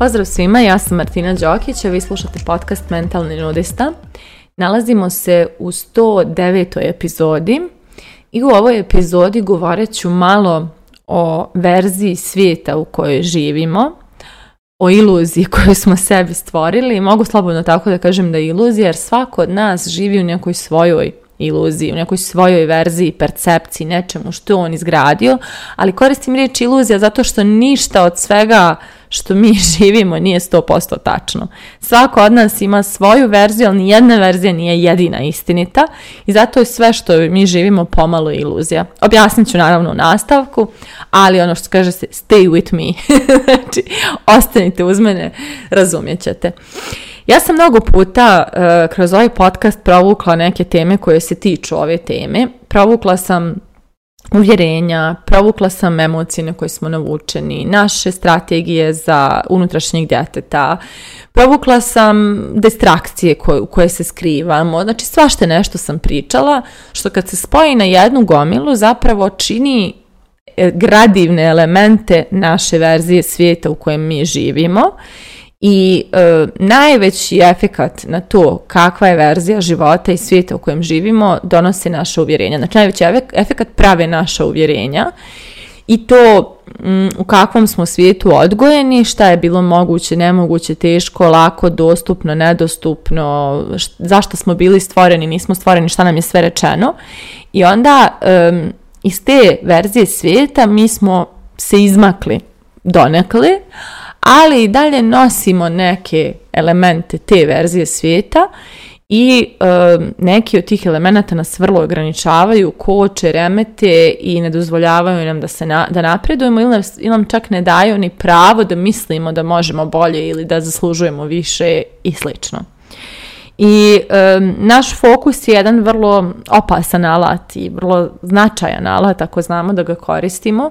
Pozdrav svima, ja sam Martina Đokić, a vi slušate podcast Mentalni nudista. Nalazimo se u 109. epizodi i u ovoj epizodi govorit ću malo o verziji svijeta u kojoj živimo, o iluziji koju smo sebi stvorili i mogu slobodno tako da kažem da je iluzija jer svako od nas živi u nekoj svojoj iluziji, u nekoj svojoj verziji, percepciji, nečemu što on izgradio, ali koristim riječ iluzija zato što ništa od svega što mi živimo nije 100% tačno. Svako od nas ima svoju verziju, ali nijedna verzija nije jedina istinita i zato je sve što mi živimo pomalo iluzija. Objasnit ću naravno u nastavku, ali ono što kaže se stay with me, znači ostanite uz mene, razumjet ćete. Ja sam mnogo puta eh, kroz ovaj podcast provukla neke teme koje se tiču ove teme. Provukla sam uvjerenja, provukla sam emocije na koje smo navučeni, naše strategije za unutrašnjeg djeteta, provukla sam distrakcije u koje se skrivamo, znači svašte nešto sam pričala, što kad se spoji na jednu gomilu zapravo čini e, gradivne elemente naše verzije svijeta u kojem mi živimo i e, najveći efekat na to kakva je verzija života i svijeta u kojem živimo donosi naše uvjerenja. Znači najveći efekat prave naša uvjerenja i to mm, u kakvom smo svijetu odgojeni, šta je bilo moguće, nemoguće, teško, lako, dostupno, nedostupno, zašto smo bili stvoreni, nismo stvoreni, šta nam je sve rečeno. I onda iz te verzije svijeta mi smo se izmakli donekli, ali i dalje nosimo neke elemente te verzije svijeta i e, neki od tih elemenata nas vrlo ograničavaju, koče, remete i ne dozvoljavaju nam da se da napredujemo ili nam, čak ne daju ni pravo da mislimo da možemo bolje ili da zaslužujemo više i sl. I e, naš fokus je jedan vrlo opasan alat i vrlo značajan alat ako znamo da ga koristimo.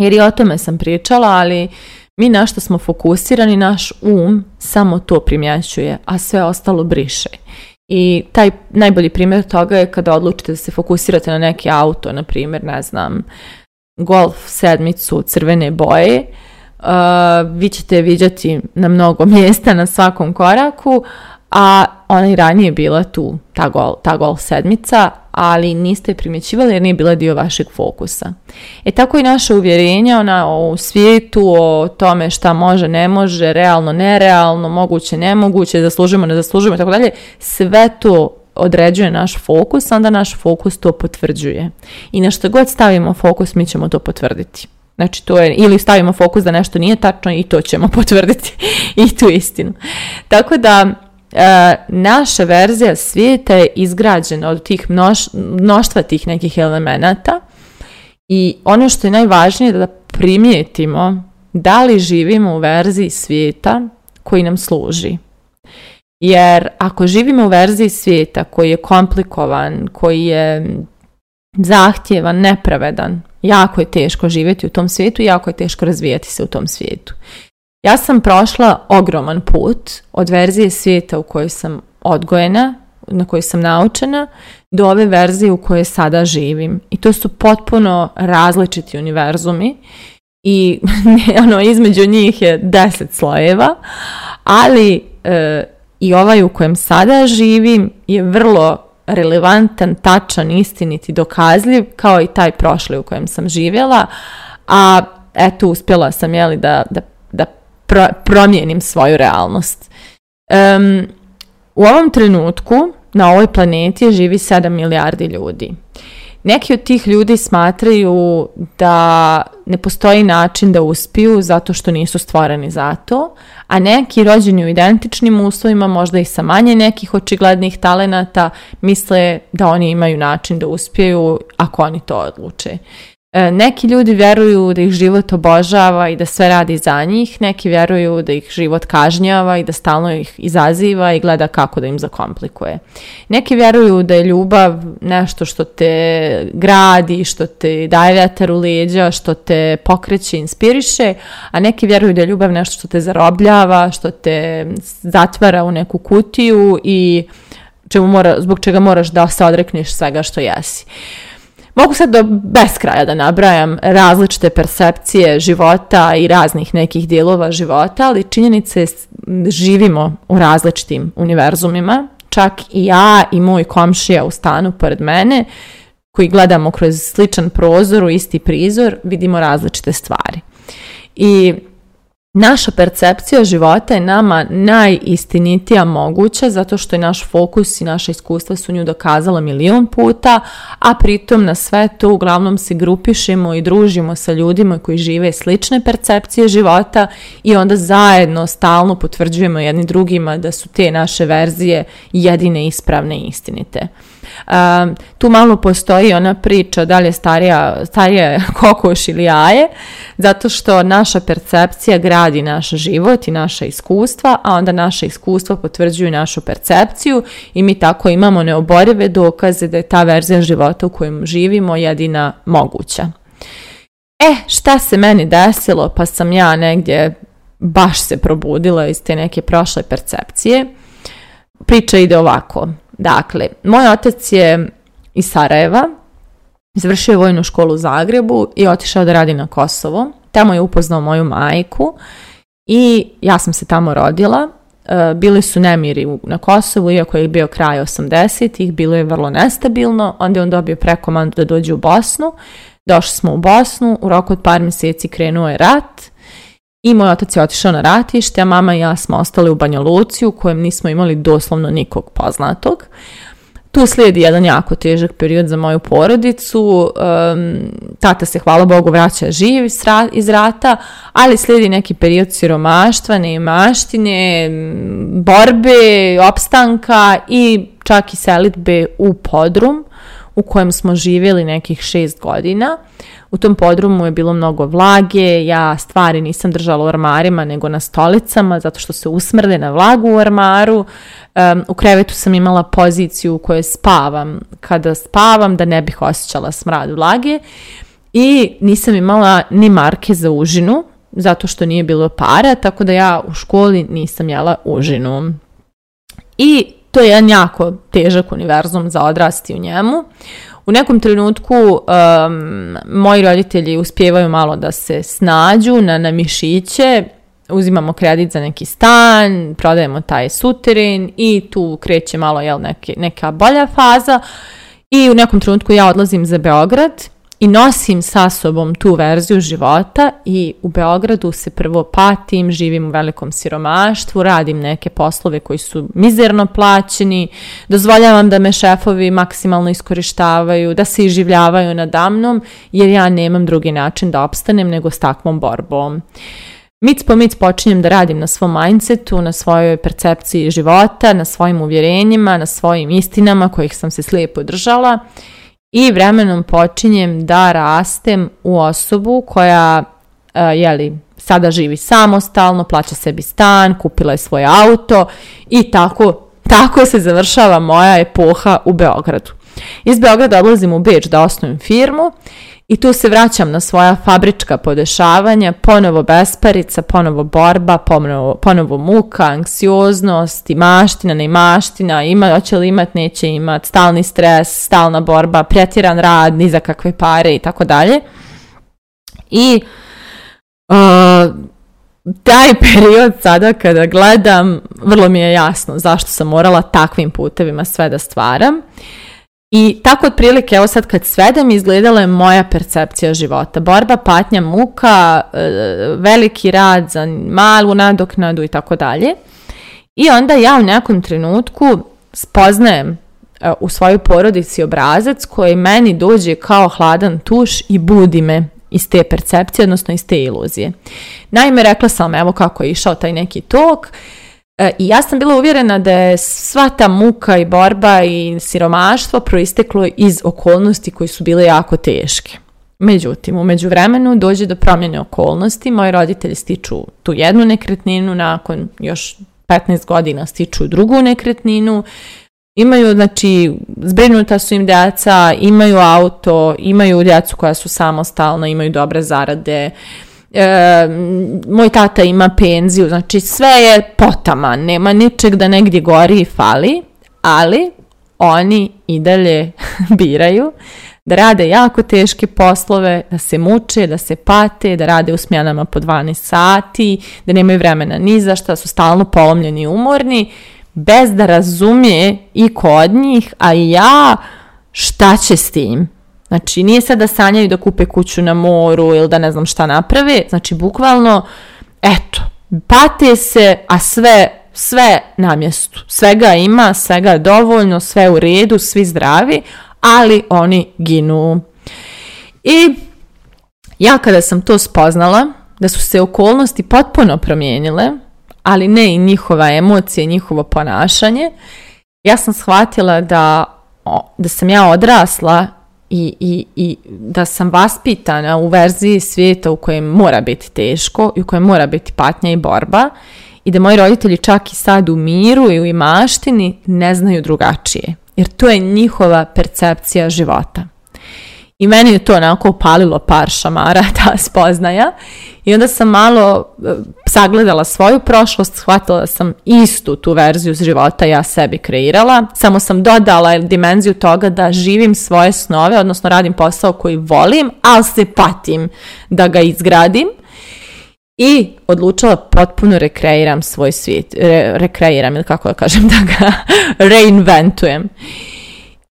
Jer i o tome sam pričala, ali mi na što smo fokusirani, naš um samo to primjećuje, a sve ostalo briše. I taj najbolji primjer toga je kada odlučite da se fokusirate na neki auto, na primjer, ne znam, golf sedmicu crvene boje, Uh, vi ćete vidjeti na mnogo mjesta na svakom koraku, a ona je ranije bila tu, ta gol, ta gol sedmica, ali niste je primjećivali jer nije bila dio vašeg fokusa. E tako i naše uvjerenje ona, o svijetu, o tome šta može, ne može, realno, nerealno, moguće, nemoguće, zaslužujemo, ne zaslužujemo i tako dalje, sve to određuje naš fokus, onda naš fokus to potvrđuje. I na što god stavimo fokus, mi ćemo to potvrditi. Znači to je, ili stavimo fokus da nešto nije tačno i to ćemo potvrditi i tu istinu. Tako da, E, naša verzija svijeta je izgrađena od tih mnoštva tih nekih elemenata i ono što je najvažnije je da primijetimo da li živimo u verziji svijeta koji nam služi. Jer ako živimo u verziji svijeta koji je komplikovan, koji je zahtjevan, nepravedan, jako je teško živjeti u tom svijetu, jako je teško razvijati se u tom svijetu. Ja sam prošla ogroman put od verzije svijeta u kojoj sam odgojena, na kojoj sam naučena, do ove verzije u kojoj sada živim. I to su potpuno različiti univerzumi i ono, između njih je deset slojeva, ali e, i ovaj u kojem sada živim je vrlo relevantan, tačan, istinit i dokazljiv, kao i taj prošli u kojem sam živjela, a eto, uspjela sam, jeli, da, da promijenim svoju realnost. u ovom trenutku na ovoj planeti živi 7 milijardi ljudi. Neki od tih ljudi smatraju da ne postoji način da uspiju zato što nisu stvoreni za to, a neki rođeni u identičnim uslovima, možda i sa manje nekih očiglednih talenata, misle da oni imaju način da uspiju ako oni to odluče. E, neki ljudi vjeruju da ih život obožava i da sve radi za njih, neki vjeruju da ih život kažnjava i da stalno ih izaziva i gleda kako da im zakomplikuje. Neki vjeruju da je ljubav nešto što te gradi, što te daje vjetar u leđa, što te pokreće, inspiriše, a neki vjeruju da je ljubav nešto što te zarobljava, što te zatvara u neku kutiju i čemu mora, zbog čega moraš da se odrekneš svega što jesi. Mogu sad do kraja da nabrajam različite percepcije života i raznih nekih dijelova života, ali činjenice živimo u različitim univerzumima. Čak i ja i moj komšija u stanu pored mene, koji gledamo kroz sličan prozor u isti prizor, vidimo različite stvari. I Naša percepcija života je nama najistinitija moguća zato što je naš fokus i naša iskustva su nju dokazala milion puta, a pritom na sve to uglavnom se grupišemo i družimo sa ljudima koji žive slične percepcije života i onda zajedno stalno potvrđujemo jedni drugima da su te naše verzije jedine ispravne i istinite tu malo postoji ona priča da li je starija, starije kokoš ili jaje, zato što naša percepcija gradi naš život i naša iskustva, a onda naša iskustva potvrđuju našu percepciju i mi tako imamo neoborive dokaze da je ta verzija života u kojem živimo jedina moguća. E, šta se meni desilo pa sam ja negdje baš se probudila iz te neke prošle percepcije? Priča ide ovako. Dakle, moj otac je iz Sarajeva, završio vojnu školu u Zagrebu i otišao da radi na Kosovo. Tamo je upoznao moju majku i ja sam se tamo rodila. E, bili su nemiri na Kosovu, iako je bio kraj 80-ih, bilo je vrlo nestabilno. Onda je on dobio prekomandu da dođe u Bosnu. Došli smo u Bosnu, u roku od par mjeseci krenuo je rat i moj otac je otišao na ratište, a mama i ja smo ostali u Banja Luci u kojem nismo imali doslovno nikog poznatog. Tu slijedi jedan jako težak period za moju porodicu. tata se, hvala Bogu, vraća živ iz rata, ali slijedi neki period siromaštva, neimaštine, borbe, opstanka i čak i selitbe u podrum u kojem smo živjeli nekih šest godina. U tom podrumu je bilo mnogo vlage, ja stvari nisam držala u ormarima nego na stolicama zato što se usmrde na vlagu u ormaru. u krevetu sam imala poziciju u kojoj spavam kada spavam da ne bih osjećala smrad vlage i nisam imala ni marke za užinu zato što nije bilo para, tako da ja u školi nisam jela užinu. I to je jedan jako težak univerzum za odrasti u njemu. U nekom trenutku moji roditelji uspijevaju malo da se snađu na, na mišiće, uzimamo kredit za neki stan, prodajemo taj suterin i tu kreće malo jel, neka bolja faza. I u nekom trenutku ja odlazim za Beograd i nosim sa sobom tu verziju života i u Beogradu se prvo patim, živim u velikom siromaštvu, radim neke poslove koji su mizerno plaćeni, dozvoljavam da me šefovi maksimalno iskorištavaju, da se iživljavaju nadamnom, jer ja nemam drugi način da opstanem nego s takvom borbom. Mic po mic počinjem da radim na svom mindsetu, na svojoj percepciji života, na svojim uvjerenjima, na svojim istinama kojih sam se slijepo držala i vremenom počinjem da rastem u osobu koja e, je jeli, sada živi samostalno, plaća sebi stan, kupila je svoj auto i tako, tako se završava moja epoha u Beogradu. Iz Beograda odlazim u Beč da osnovim firmu i tu se vraćam na svoja fabrička podešavanja, ponovo besparica, ponovo borba, ponovo, ponovo muka, anksioznost, imaština, neimaština, ima, hoće li imat, neće imat, stalni stres, stalna borba, pretjeran rad, ni za kakve pare i tako dalje. I taj period sada kada gledam, vrlo mi je jasno zašto sam morala takvim putevima sve da stvaram. I tako otprilike, evo sad kad svedem, izgledala je moja percepcija života. Borba, patnja, muka, e, veliki rad za malu nadoknadu i tako dalje. I onda ja u nekom trenutku spoznajem e, u svojoj porodici obrazac koji meni dođe kao hladan tuš i budi me iz te percepcije, odnosno iz te iluzije. Naime, rekla sam evo kako je išao taj neki tok, E, I ja sam bila uvjerena da je sva ta muka i borba i siromaštvo proisteklo iz okolnosti koji su bile jako teške. Međutim, u međuvremenu dođe do promjene okolnosti, moji roditelji stiču tu jednu nekretninu, nakon još 15 godina stiču drugu nekretninu, imaju, znači, zbrinuta su im djeca, imaju auto, imaju djecu koja su samostalna, imaju dobre zarade, e, moj tata ima penziju, znači sve je potama, nema ničeg da negdje gori i fali, ali oni i dalje biraju da rade jako teške poslove, da se muče, da se pate, da rade u smjenama po 12 sati, da nemaju vremena ni za šta, su stalno polomljeni i umorni, bez da razumije i kod njih, a i ja, šta će s tim? Znači, nije sad da sanjaju da kupe kuću na moru ili da ne znam šta naprave. Znači, bukvalno, eto, pate se, a sve, sve na mjestu. Svega ima, svega dovoljno, sve u redu, svi zdravi, ali oni ginu. I ja kada sam to spoznala, da su se okolnosti potpuno promijenile, ali ne i njihova emocija, njihovo ponašanje, ja sam shvatila da, da sam ja odrasla i, i, i da sam vaspitana u verziji svijeta u kojem mora biti teško i u kojem mora biti patnja i borba i da moji roditelji čak i sad u miru i u imaštini ne znaju drugačije. Jer to je njihova percepcija života. I meni je to onako upalilo par šamara, ta spoznaja. I onda sam malo e, sagledala svoju prošlost, shvatila sam istu tu verziju života ja sebi kreirala, samo sam dodala dimenziju toga da živim svoje snove, odnosno radim posao koji volim, ali se patim da ga izgradim i odlučila potpuno rekreiram svoj svijet, rekreiram ili kako da kažem, da ga reinventujem.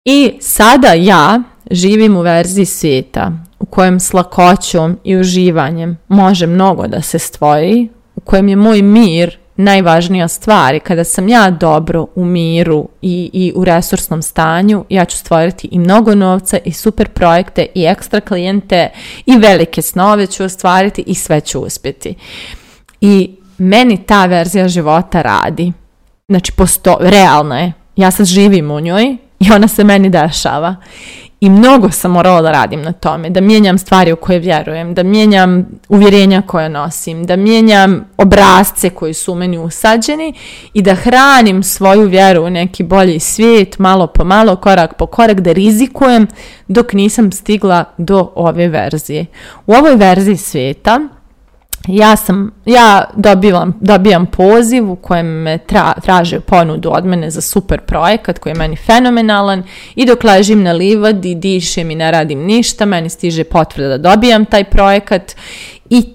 I sada ja živim u verziji svijeta u kojem s lakoćom i uživanjem može mnogo da se stvoji u kojem je moj mir najvažnija stvar i kada sam ja dobro u miru i, i u resursnom stanju, ja ću stvoriti i mnogo novca i super projekte i ekstra klijente i velike snove ću ostvariti i sve ću uspjeti. I meni ta verzija života radi. Znači, posto, realna je. Ja sad živim u njoj i ona se meni dešava. I mnogo sam morala radim na tome, da mijenjam stvari u koje vjerujem, da mijenjam uvjerenja koje nosim, da mijenjam obrazce koji su u meni usađeni i da hranim svoju vjeru u neki bolji svijet, malo po malo, korak po korak, da rizikujem dok nisam stigla do ove verzije. U ovoj verziji svijeta ja sam, ja dobivam, dobijam poziv u kojem me traže ponudu od mene za super projekat koji je meni fenomenalan i dok ležim na livadi, dišem i ne radim ništa, meni stiže potvrda da dobijam taj projekat i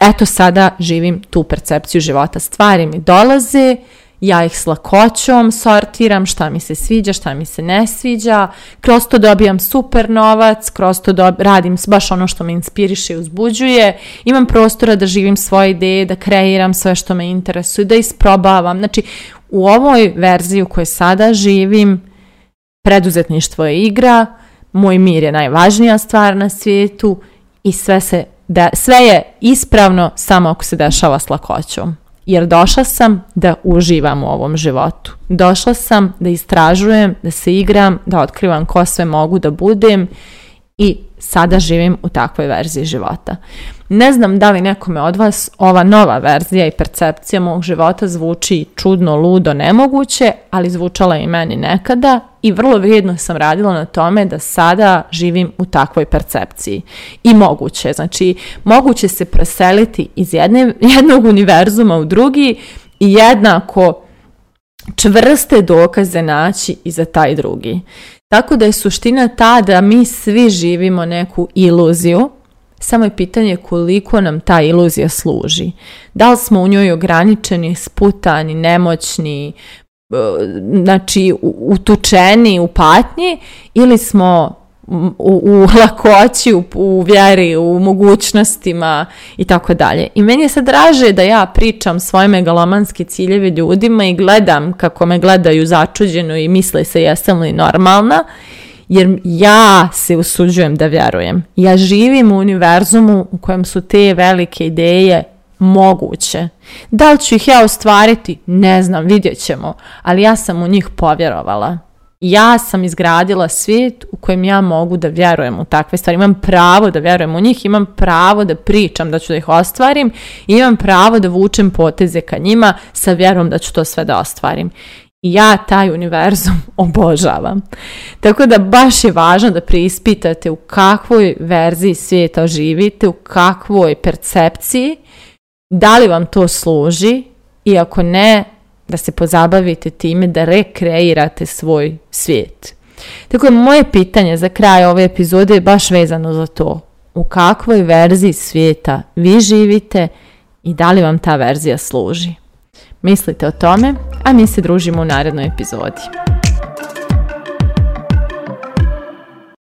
eto sada živim tu percepciju života. Stvari mi dolaze, ja ih s lakoćom sortiram, šta mi se sviđa, šta mi se ne sviđa, kroz to dobijam super novac, kroz to radim baš ono što me inspiriše i uzbuđuje, imam prostora da živim svoje ideje, da kreiram sve što me interesuje, da isprobavam. Znači, u ovoj verziji u kojoj sada živim, preduzetništvo je igra, moj mir je najvažnija stvar na svijetu i sve se da sve je ispravno samo ako se dešava s lakoćom jer došla sam da uživam u ovom životu. Došla sam da istražujem, da se igram, da otkrivam ko sve mogu da budem i sada živim u takvoj verziji života. Ne znam da li nekome od vas ova nova verzija i percepcija mog života zvuči čudno, ludo, nemoguće, ali zvučala je i meni nekada i vrlo vrijedno sam radila na tome da sada živim u takvoj percepciji. I moguće, znači moguće se preseliti iz jednog univerzuma u drugi i jednako čvrste dokaze naći i za taj drugi. Tako da je suština ta da mi svi živimo neku iluziju, samo je pitanje koliko nam ta iluzija služi. Da li smo u njoj ograničeni, sputani, nemoćni, e, znači utučeni u patnji ili smo u, lakoći, u, vjeri, u mogućnostima i tako dalje. I meni je sad draže da ja pričam svoje megalomanske ciljeve ljudima i gledam kako me gledaju začuđeno i misle se jesam li normalna, jer ja se usuđujem da vjerujem. Ja živim u univerzumu u kojem su te velike ideje moguće. Da li ću ih ja ostvariti? Ne znam, vidjet ćemo. Ali ja sam u njih povjerovala ja sam izgradila svijet u kojem ja mogu da vjerujem u takve stvari. Imam pravo da vjerujem u njih, imam pravo da pričam da ću da ih ostvarim, imam pravo da vučem poteze ka njima sa vjerom da ću to sve da ostvarim. I ja taj univerzum obožavam. Tako da baš je važno da preispitate u kakvoj verziji svijeta živite, u kakvoj percepciji, da li vam to služi i ako ne, da se pozabavite time, da rekreirate svoj svijet. Tako je, moje pitanje za kraj ove epizode je baš vezano za to. U kakvoj verziji svijeta vi živite i da li vam ta verzija služi? Mislite o tome, a mi se družimo u narednoj epizodi.